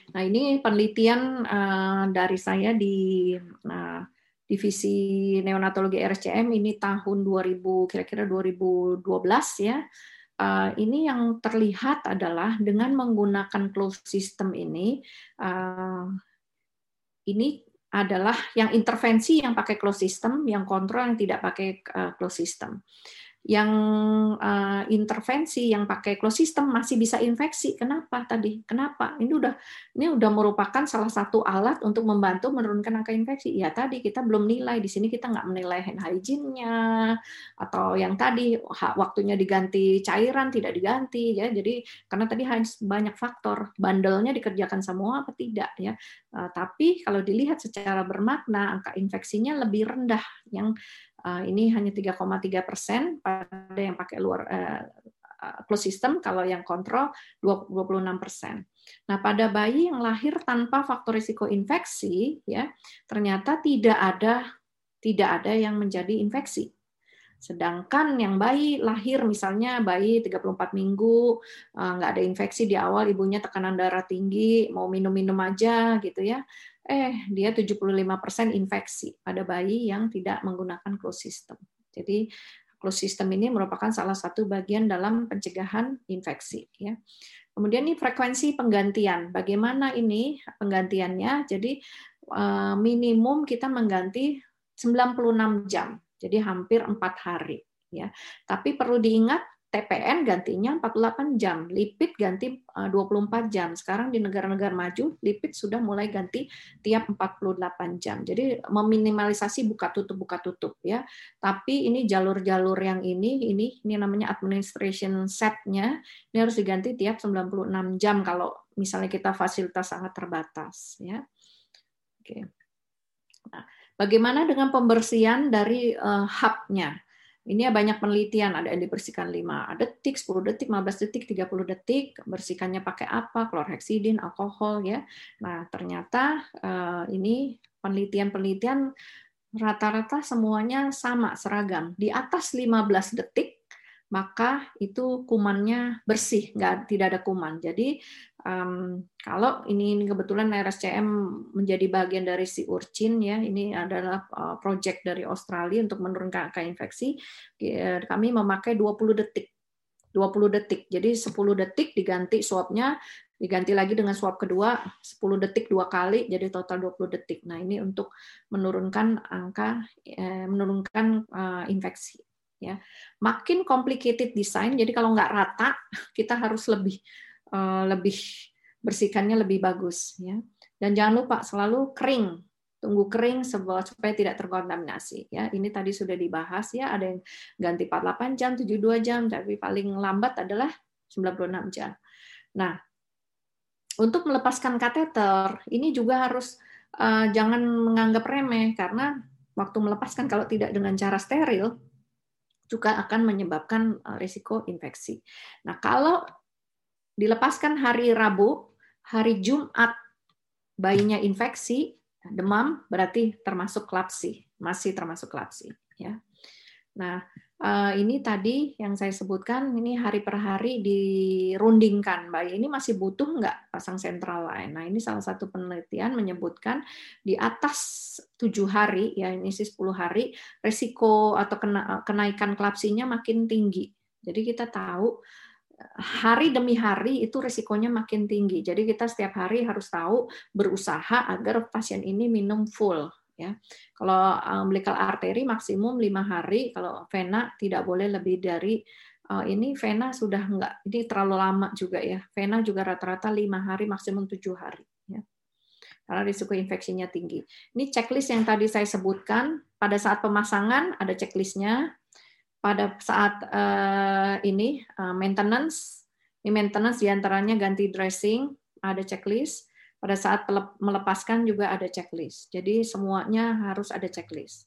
Nah, ini penelitian uh, dari saya di uh, divisi neonatologi RSCM ini tahun 2000 kira-kira 2012 ya. Uh, ini yang terlihat adalah dengan menggunakan closed system ini uh, ini adalah yang intervensi yang pakai closed system, yang kontrol yang tidak pakai uh, closed system yang uh, intervensi yang pakai closed system masih bisa infeksi. Kenapa tadi? Kenapa? Ini udah ini udah merupakan salah satu alat untuk membantu menurunkan angka infeksi. Ya tadi kita belum nilai di sini kita nggak menilai hand hygiene-nya atau yang tadi waktunya diganti cairan tidak diganti ya. Jadi karena tadi banyak faktor bandelnya dikerjakan semua apa tidak ya. Uh, tapi kalau dilihat secara bermakna angka infeksinya lebih rendah yang ini hanya 3,3 persen pada yang pakai luar uh, closed system, kalau yang kontrol 26 persen. Nah, pada bayi yang lahir tanpa faktor risiko infeksi, ya ternyata tidak ada tidak ada yang menjadi infeksi. Sedangkan yang bayi lahir misalnya bayi 34 minggu nggak ada infeksi di awal ibunya tekanan darah tinggi mau minum-minum aja gitu ya eh dia 75% infeksi pada bayi yang tidak menggunakan closed system. Jadi closed system ini merupakan salah satu bagian dalam pencegahan infeksi ya. Kemudian ini frekuensi penggantian. Bagaimana ini penggantiannya? Jadi eh, minimum kita mengganti 96 jam. Jadi hampir empat hari ya. Tapi perlu diingat TPN gantinya 48 jam, lipid ganti 24 eh, jam. Sekarang di negara-negara maju, lipid sudah mulai ganti tiap 48 jam. Jadi meminimalisasi buka tutup buka tutup ya. Tapi ini jalur-jalur yang ini ini ini namanya administration setnya ini harus diganti tiap 96 jam kalau misalnya kita fasilitas sangat terbatas ya. Oke. Nah, bagaimana dengan pembersihan dari uh, hubnya? Ini ya banyak penelitian, ada yang dibersihkan 5 detik, 10 detik, 15 detik, 30 detik, bersihkannya pakai apa, klorheksidin, alkohol ya. Nah, ternyata eh, ini penelitian-penelitian rata-rata semuanya sama, seragam. Di atas 15 detik maka itu kumannya bersih, nggak tidak ada kuman. Jadi um, kalau ini, kebetulan RSCM menjadi bagian dari si Urchin ya, ini adalah uh, project dari Australia untuk menurunkan angka infeksi. Kami memakai 20 detik. 20 detik. Jadi 10 detik diganti swabnya, diganti lagi dengan swab kedua 10 detik dua kali jadi total 20 detik. Nah, ini untuk menurunkan angka eh, menurunkan infeksi ya. Makin complicated design jadi kalau nggak rata kita harus lebih uh, lebih bersihkannya lebih bagus ya. Dan jangan lupa selalu kering. Tunggu kering supaya tidak terkontaminasi ya. Ini tadi sudah dibahas ya. Ada yang ganti 48 jam 72 jam tapi paling lambat adalah 96 jam. Nah untuk melepaskan kateter ini juga harus uh, jangan menganggap remeh karena waktu melepaskan kalau tidak dengan cara steril juga akan menyebabkan eh, risiko infeksi. Nah, kalau dilepaskan hari Rabu, hari Jumat bayinya infeksi, demam berarti termasuk klapsi, masih termasuk klapsi ya. Nah, Eh, ini tadi yang saya sebutkan ini hari per hari dirundingkan bayi ini masih butuh nggak pasang sentral lain. Nah ini salah satu penelitian menyebutkan di atas tujuh hari ya ini sih 10 hari resiko atau kena, kenaikan klapsinya makin tinggi. Jadi kita tahu hari demi hari itu resikonya makin tinggi. Jadi kita setiap hari harus tahu berusaha agar pasien ini minum full ya. Kalau umbilical arteri maksimum lima hari, kalau vena tidak boleh lebih dari uh, ini vena sudah enggak, ini terlalu lama juga ya. Vena juga rata-rata lima hari maksimum tujuh hari. Ya. karena risiko infeksinya tinggi. Ini checklist yang tadi saya sebutkan. Pada saat pemasangan ada checklistnya. Pada saat uh, ini uh, maintenance, ini maintenance di antaranya ganti dressing, ada checklist. Pada saat melepaskan juga ada checklist. Jadi semuanya harus ada checklist.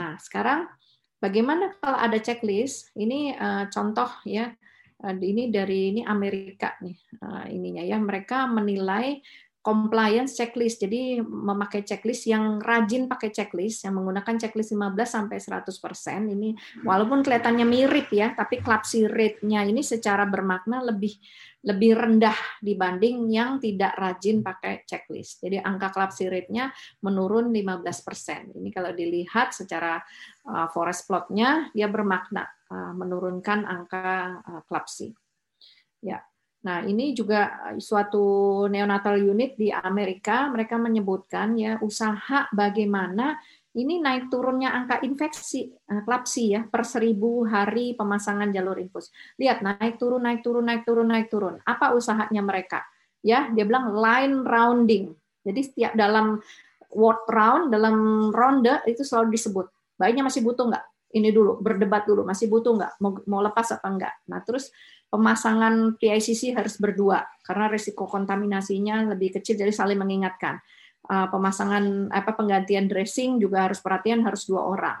Nah sekarang bagaimana kalau ada checklist? Ini uh, contoh ya. Ini dari ini Amerika nih ininya ya. Mereka menilai compliance checklist. Jadi memakai checklist yang rajin pakai checklist yang menggunakan checklist 15 sampai 100%. Ini walaupun kelihatannya mirip ya, tapi clumsy rate-nya ini secara bermakna lebih lebih rendah dibanding yang tidak rajin pakai checklist. Jadi angka clumsy rate-nya menurun 15%. Ini kalau dilihat secara uh, forest plot-nya dia bermakna uh, menurunkan angka uh, clumsy. Ya. Nah, ini juga eh, suatu neonatal unit di Amerika, mereka menyebutkan ya usaha bagaimana ini naik turunnya angka infeksi eh, klapsi ya per seribu hari pemasangan jalur infus. Lihat naik turun naik turun naik turun naik turun. Apa usahanya mereka? Ya, dia bilang line rounding. Jadi setiap dalam word round, dalam ronde itu selalu disebut. Bayinya masih butuh nggak? Ini dulu, berdebat dulu, masih butuh nggak? Mau, mau lepas apa enggak? Nah, terus pemasangan PICC harus berdua karena risiko kontaminasinya lebih kecil jadi saling mengingatkan. Uh, pemasangan apa penggantian dressing juga harus perhatian harus dua orang.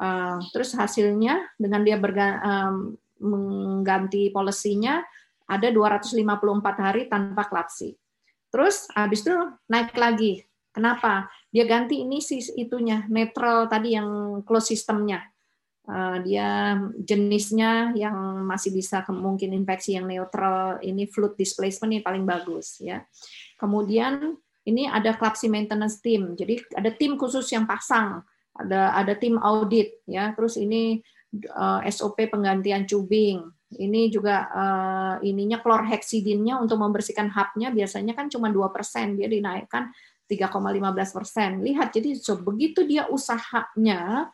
Uh, terus hasilnya dengan dia mengganti polisinya ada 254 hari tanpa klapsi. Terus habis itu naik lagi. Kenapa? Dia ganti ini sih itunya netral tadi yang close sistemnya dia jenisnya yang masih bisa mungkin infeksi yang neutral ini fluid displacement ini paling bagus ya. Kemudian ini ada klapsi maintenance team. Jadi ada tim khusus yang pasang, ada ada tim audit ya. Terus ini uh, eh, SOP penggantian tubing. Ini juga uh, ininya chlorhexidinnya untuk membersihkan hubnya biasanya kan cuma 2%, dia dinaikkan 3,15%. Lihat jadi begitu dia usahanya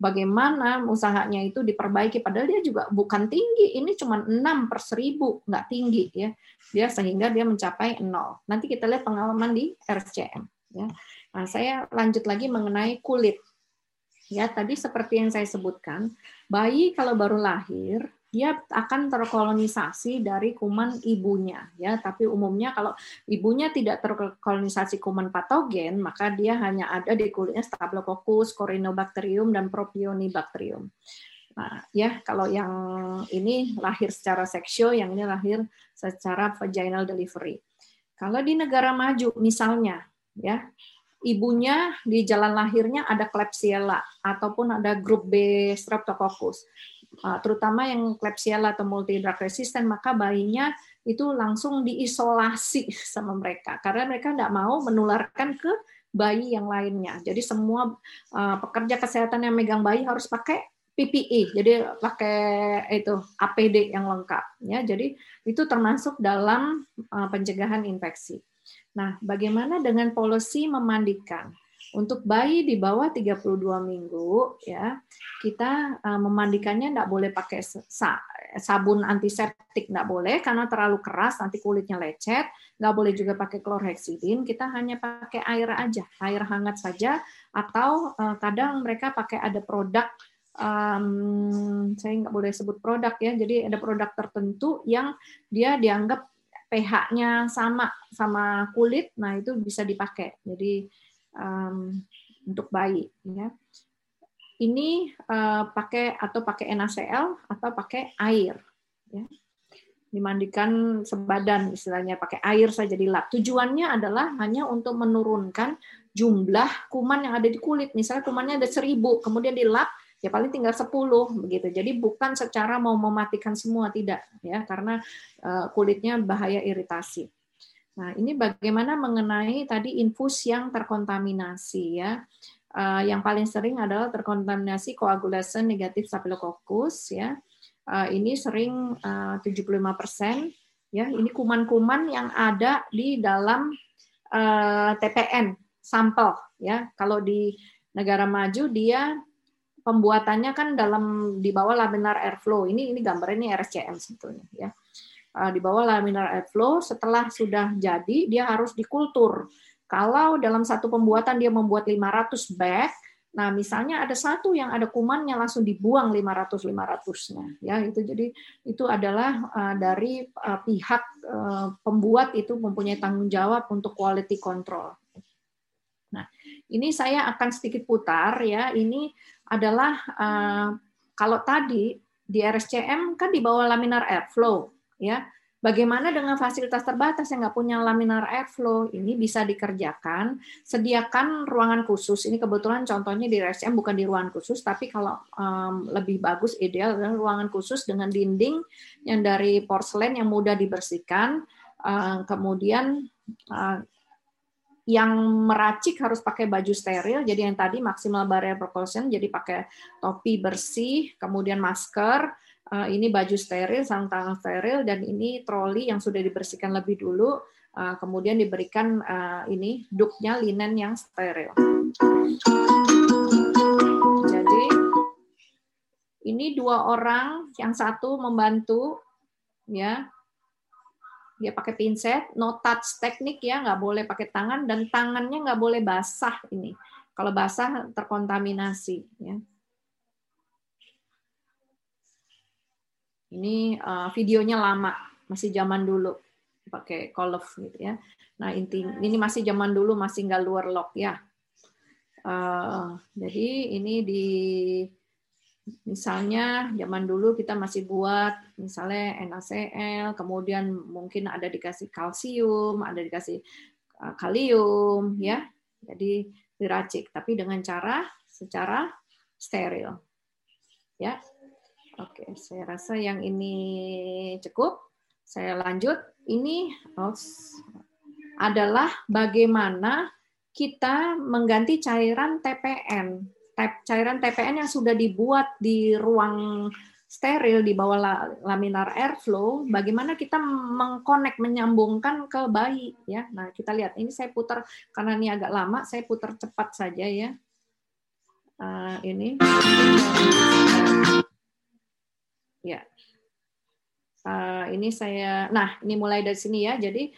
bagaimana usahanya itu diperbaiki? Padahal dia juga bukan tinggi. Ini cuma 6 per seribu nggak tinggi ya. Dia sehingga dia mencapai nol. Nanti kita lihat pengalaman di RCM ya. Nah saya lanjut lagi mengenai kulit. Ya tadi seperti yang saya sebutkan bayi kalau baru lahir dia akan terkolonisasi dari kuman ibunya ya tapi umumnya kalau ibunya tidak terkolonisasi kuman patogen maka dia hanya ada di kulitnya Staphylococcus, Corynebacterium dan Propionibacterium. Nah, ya kalau yang ini lahir secara seksual, yang ini lahir secara vaginal delivery. Kalau di negara maju misalnya ya ibunya di jalan lahirnya ada Klebsiella ataupun ada grup B Streptococcus terutama yang Klebsiella atau multi drug resistant, maka bayinya itu langsung diisolasi sama mereka karena mereka tidak mau menularkan ke bayi yang lainnya. Jadi semua ah, pekerja kesehatan yang megang bayi harus pakai PPE, jadi pakai itu APD yang lengkap ya. Jadi itu termasuk dalam ah, pencegahan infeksi. Nah, bagaimana dengan polisi memandikan? Untuk bayi di bawah 32 minggu ya, kita uh, memandikannya tidak boleh pakai sabun antiseptik tidak boleh karena terlalu keras nanti kulitnya lecet, nggak boleh juga pakai chlorhexidin, kita hanya pakai air aja, air hangat saja atau uh, kadang mereka pakai ada produk um, saya nggak boleh sebut produk ya, jadi ada produk tertentu yang dia dianggap pH-nya sama sama kulit, nah itu bisa dipakai. Jadi um, untuk bayi ya. Ini uh, pakai atau pakai NaCl atau pakai air ya. Dimandikan sebadan istilahnya pakai air saja di lap. Tujuannya adalah hanya untuk menurunkan jumlah kuman yang ada di kulit. Misalnya kumannya ada seribu kemudian di lap ya paling tinggal 10 begitu. Jadi bukan secara mau mematikan semua tidak ya. Karena uh, kulitnya bahaya iritasi. Nah, ini bagaimana mengenai tadi infus yang terkontaminasi ya. Uh, yang paling sering adalah terkontaminasi koagulasi negatif Staphylococcus ya. Uh, ini sering uh, 75% ya. Ini kuman-kuman yang ada di dalam uh, TPN sampel ya. Kalau di negara maju dia pembuatannya kan dalam di bawah laminar airflow. Ini ini gambarnya ini RCM sebetulnya ya. Eh, di bawah laminar airflow setelah sudah jadi dia harus dikultur Kalau dalam satu pembuatan dia membuat 500 bag, nah misalnya ada satu yang ada kumannya langsung dibuang 500 500-nya ya itu jadi itu adalah uh, dari uh, pihak pembuat itu mempunyai tanggung jawab untuk quality control. Nah, ini saya akan sedikit putar ya. Ini adalah kalau tadi di RSCM kan di bawah laminar airflow ya Bagaimana dengan fasilitas terbatas yang nggak punya laminar airflow? Ini bisa dikerjakan. Sediakan ruangan khusus. Ini kebetulan contohnya di RSM bukan di ruangan khusus, tapi kalau um, lebih bagus ideal adalah ruangan khusus dengan dinding yang dari porselen yang mudah dibersihkan. Uh, kemudian uh, yang meracik harus pakai baju steril. Jadi yang tadi maksimal barrier precaution, jadi pakai topi bersih, kemudian masker uh, ini baju steril, sarung tangan steril, dan ini troli yang sudah dibersihkan lebih dulu, uh, kemudian diberikan uh, ini duknya linen yang steril. Jadi ini dua orang, yang satu membantu, ya, dia pakai pinset, no touch teknik ya, nggak boleh pakai tangan dan tangannya nggak boleh basah ini. Kalau basah terkontaminasi. Ya. Ini uh, videonya lama, masih zaman dulu pakai Call gitu ya. Nah inti ini masih zaman dulu masih nggak luar lock ya. Uh, jadi ini di misalnya zaman dulu kita masih buat misalnya NaCl, kemudian mungkin ada dikasih kalsium, ada dikasih uh, kalium ya. Jadi diracik tapi dengan cara secara steril. Ya, Oke, saya rasa yang ini cukup. Saya lanjut. Ini adalah bagaimana kita mengganti cairan TPN. Cairan TPN yang sudah dibuat di ruang steril di bawah laminar airflow, bagaimana kita mengkonek menyambungkan ke bayi ya. Nah, kita lihat ini saya putar karena ini agak lama, saya putar cepat saja ya. Uh, ini Ya. Uh, ini saya, nah ini mulai dari sini ya. Jadi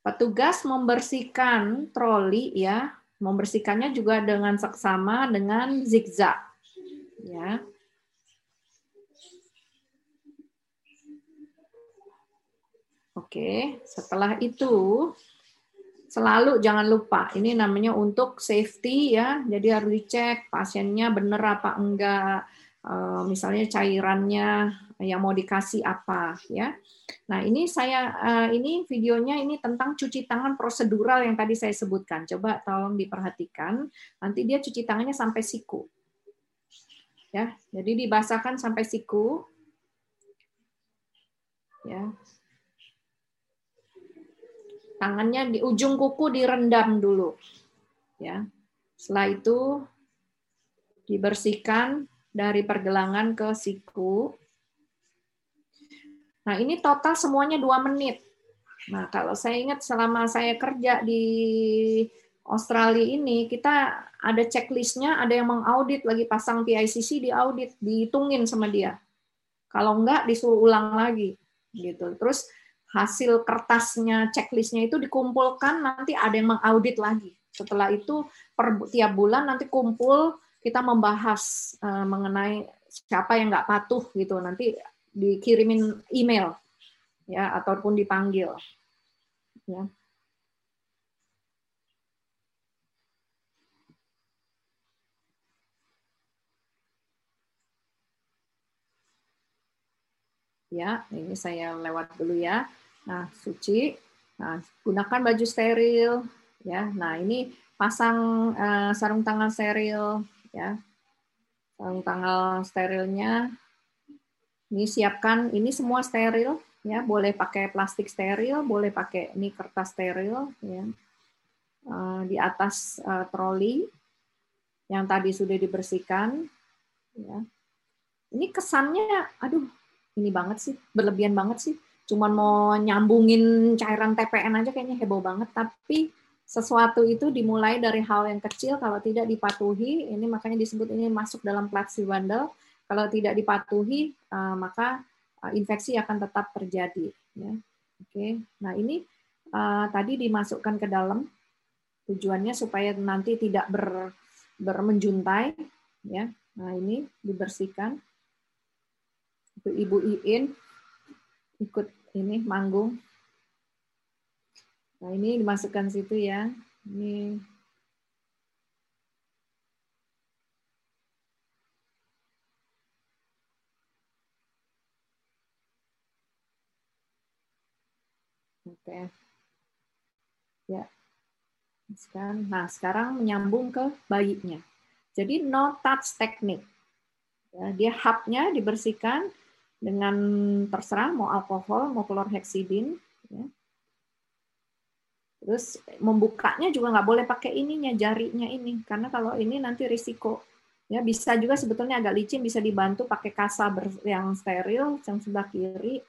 petugas membersihkan troli ya, membersihkannya juga dengan seksama dengan zigzag. Ya. Oke, setelah itu selalu jangan lupa ini namanya untuk safety ya. Jadi harus dicek pasiennya benar apa enggak misalnya cairannya yang mau dikasih apa ya. Nah, ini saya eh, ini videonya ini tentang cuci tangan prosedural yang tadi saya sebutkan. Coba tolong diperhatikan. Nanti dia cuci tangannya sampai siku. Ya, jadi dibasahkan sampai siku. Ya. Tangannya di ujung kuku direndam dulu. Ya. Setelah itu dibersihkan dari pergelangan ke siku. Nah, ini total semuanya dua menit. Nah, kalau saya ingat selama saya kerja di Australia ini, kita ada checklistnya, ada yang mengaudit lagi pasang PICC diaudit, dihitungin sama dia. Kalau enggak, disuruh ulang lagi. gitu. Terus hasil kertasnya, checklistnya itu dikumpulkan, nanti ada yang mengaudit lagi. Setelah itu, per tiap bulan nanti kumpul, kita membahas uh, mengenai siapa yang nggak patuh gitu. Nanti dikirimin email ya ataupun dipanggil ya. Ya ini saya lewat dulu ya. Nah suci nah gunakan baju steril ya. Nah ini pasang uh, sarung tangan steril ya. Tanggal sterilnya. Ini siapkan. Ini semua steril ya. Boleh pakai plastik steril boleh pakai ini kertas steril ya. Uh, di atas uh, troli yang tadi sudah dibersihkan ya. Ini kesannya aduh ini banget sih. Berlebihan banget sih. Cuman mau nyambungin cairan TPN aja kayaknya heboh banget. Tapi sesuatu itu dimulai dari hal yang kecil kalau tidak dipatuhi ini makanya disebut ini masuk dalam platsi bundle kalau tidak dipatuhi uh, maka uh, infeksi akan tetap terjadi ya. Oke nah ini uh, tadi dimasukkan ke dalam tujuannya supaya nanti tidak ber, bermenjuntai ya. Nah ini dibersihkan. Itu ibu Iin ikut ini manggung nah ini dimasukkan situ ya ini Oke. Ya. Sekarang, nah sekarang menyambung ke bayinya. Jadi no touch teknik. Ya, dia hubnya dibersihkan dengan terserah mau alkohol mau klorhexidin. Ya. Terus membukanya juga nggak boleh pakai ininya jarinya ini. Karena kalau ini nanti risiko. Ya bisa juga sebetulnya agak licin bisa dibantu pakai kasa yang steril yang sebelah kiri.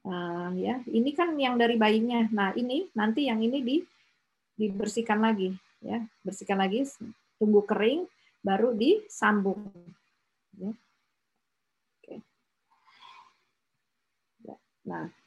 Uh, ya ini kan yang dari bayinya. Nah ini nanti yang ini di dibersihkan lagi. Ya bersihkan lagi tunggu kering baru disambung. Ya. Oke. Ya, nah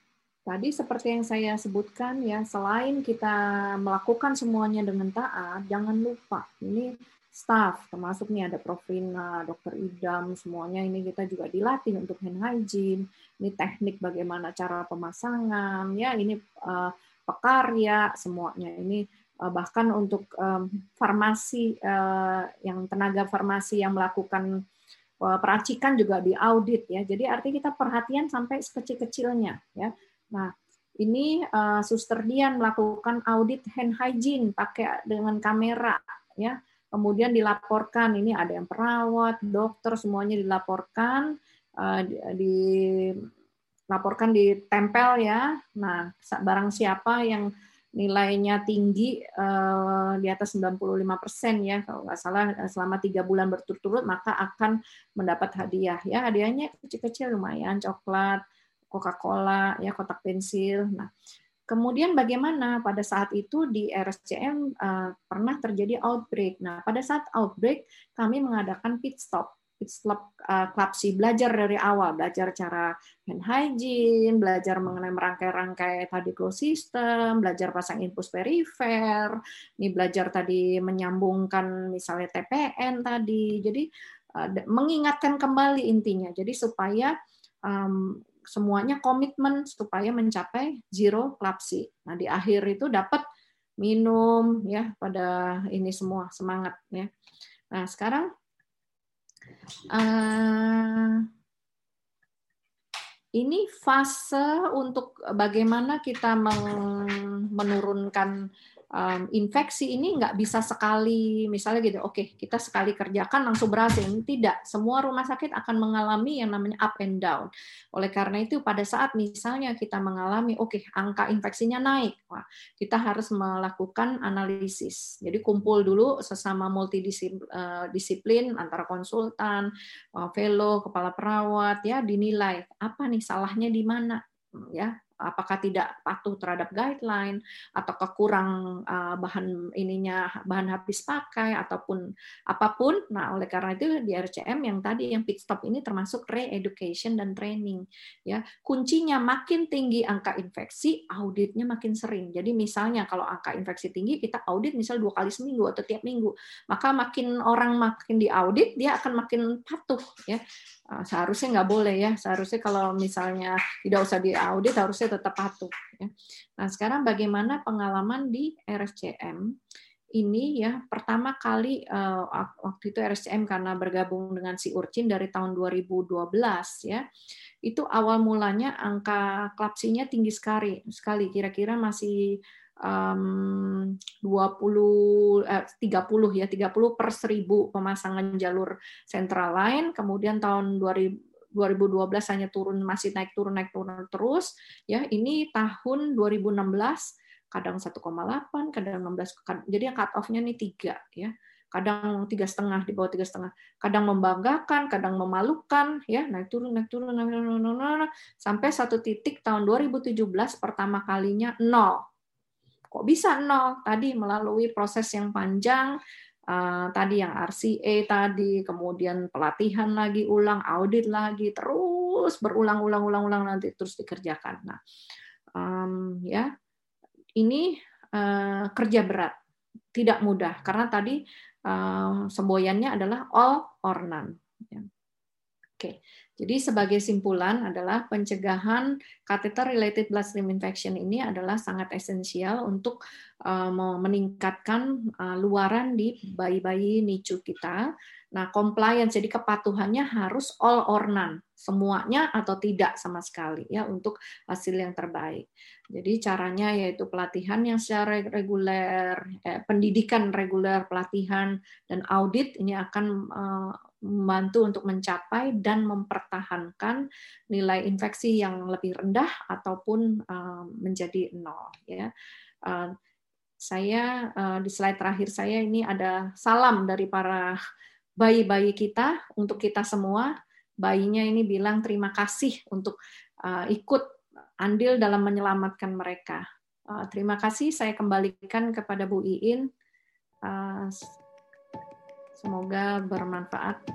tadi seperti yang saya sebutkan ya selain kita melakukan semuanya dengan taat jangan lupa ini staff, termasuk nih ada Profina, Dokter Idam, semuanya ini kita juga dilatih untuk hand hygiene, ini teknik bagaimana cara pemasangan, ya ini uh, pekarya, semuanya ini uh, bahkan untuk um, farmasi yang tenaga farmasi yang melakukan peracikan juga diaudit ya. Jadi artinya kita perhatian sampai sekecil-kecilnya ya. Nah, ini uh, Suster Dian melakukan audit hand hygiene pakai dengan kamera ya. Kemudian dilaporkan ini ada yang perawat, dokter semuanya dilaporkan, uh, dilaporkan ditempel ya. Nah, barang siapa yang nilainya tinggi uh, di atas 95 persen ya. Kalau nggak salah selama tiga bulan berturut-turut maka akan mendapat hadiah ya. Hadiahnya kecil-kecil lumayan coklat Coca-Cola ya kotak pensil nah Kemudian bagaimana pada saat itu di RSCM uh, eh, pernah terjadi outbreak. Nah, pada saat outbreak kami mengadakan pit stop, pit stop uh, klapsi, belajar dari awal, belajar cara hand hygiene, belajar mengenai merangkai-rangkai tadi close system, belajar pasang infus perifer, ini belajar tadi menyambungkan misalnya TPN tadi. Jadi uh, mengingatkan kembali intinya. Jadi supaya um, semuanya komitmen supaya mencapai zero klapsi. Nah, di akhir itu dapat minum ya pada ini semua semangat ya. Nah, sekarang uh, ini fase untuk bagaimana kita menurunkan um, infeksi ini nggak bisa sekali. Misalnya gitu oke okay, kita sekali kerjakan langsung berhasil. Tidak. Semua rumah sakit akan mengalami yang namanya up and down. Oleh karena itu pada saat misalnya kita mengalami oke okay, angka infeksinya naik wah kita harus melakukan analisis. Jadi kumpul dulu sesama multidisiplin eh, antara konsultan eh, fellow kepala perawat ya dinilai apa nih salahnya di mana ya apakah tidak patuh terhadap guideline atau kurang uh, bahan ininya bahan habis pakai ataupun apa pun. Nah oleh karena itu di RCM yang tadi yang pit stop ini termasuk re-education dan training ya. Kuncinya makin tinggi angka infeksi auditnya makin sering. Jadi misalnya kalau angka infeksi tinggi kita audit misal dua kali seminggu atau tiap minggu. Maka makin orang makin diaudit dia akan makin patuh ya seharusnya nggak boleh ya. Seharusnya kalau misalnya tidak usah diaudit harusnya tetap patuh ya. nah sekarang bagaimana pengalaman di RSCM ini ya pertama kali uh, waktu itu RSCM karena bergabung dengan si Urcin dari tahun 2012 ya. Itu awal mulanya angka klapsinya tinggi sekali sekali. Kira-kira masih um, 20 eh, 30 ya 30 per 1000 pemasangan jalur central line kemudian tahun 2000 2012 hanya turun masih naik turun naik turun terus ya ini tahun 2016 kadang 1,8 kadang 16 jadi cut off-nya tiga ya kadang tiga setengah di bawah tiga setengah kadang membanggakan kadang memalukan ya naik turun naik turun naik turun, naik turun sampai satu titik tahun 2017 pertama kalinya nol Kok bisa nol? Tadi melalui proses yang panjang, uh, tadi yang RCA tadi, kemudian pelatihan lagi ulang, audit lagi, terus berulang-ulang-ulang-ulang nanti terus dikerjakan. Nah, um, ya ini uh, kerja berat, tidak mudah karena tadi uh, semboyannya adalah all or none. Ya. Oke, jadi sebagai simpulan adalah pencegahan catheter related bloodstream infection ini adalah sangat esensial untuk uh, meningkatkan uh, luaran di bayi-bayi nicu kita. Nah, compliance jadi kepatuhannya harus all or none, semuanya atau tidak sama sekali ya untuk hasil yang terbaik. Jadi caranya yaitu pelatihan yang secara reguler, eh, pendidikan reguler, pelatihan dan audit ini akan uh, membantu untuk mencapai dan mempertahankan nilai infeksi yang lebih rendah ataupun uh, menjadi nol ya. Uh, saya uh, di slide terakhir saya ini ada salam dari para bayi-bayi kita untuk kita semua. Bayinya ini bilang terima kasih untuk ikut andil dalam menyelamatkan mereka. Terima kasih saya kembalikan kepada Bu Iin. Semoga bermanfaat.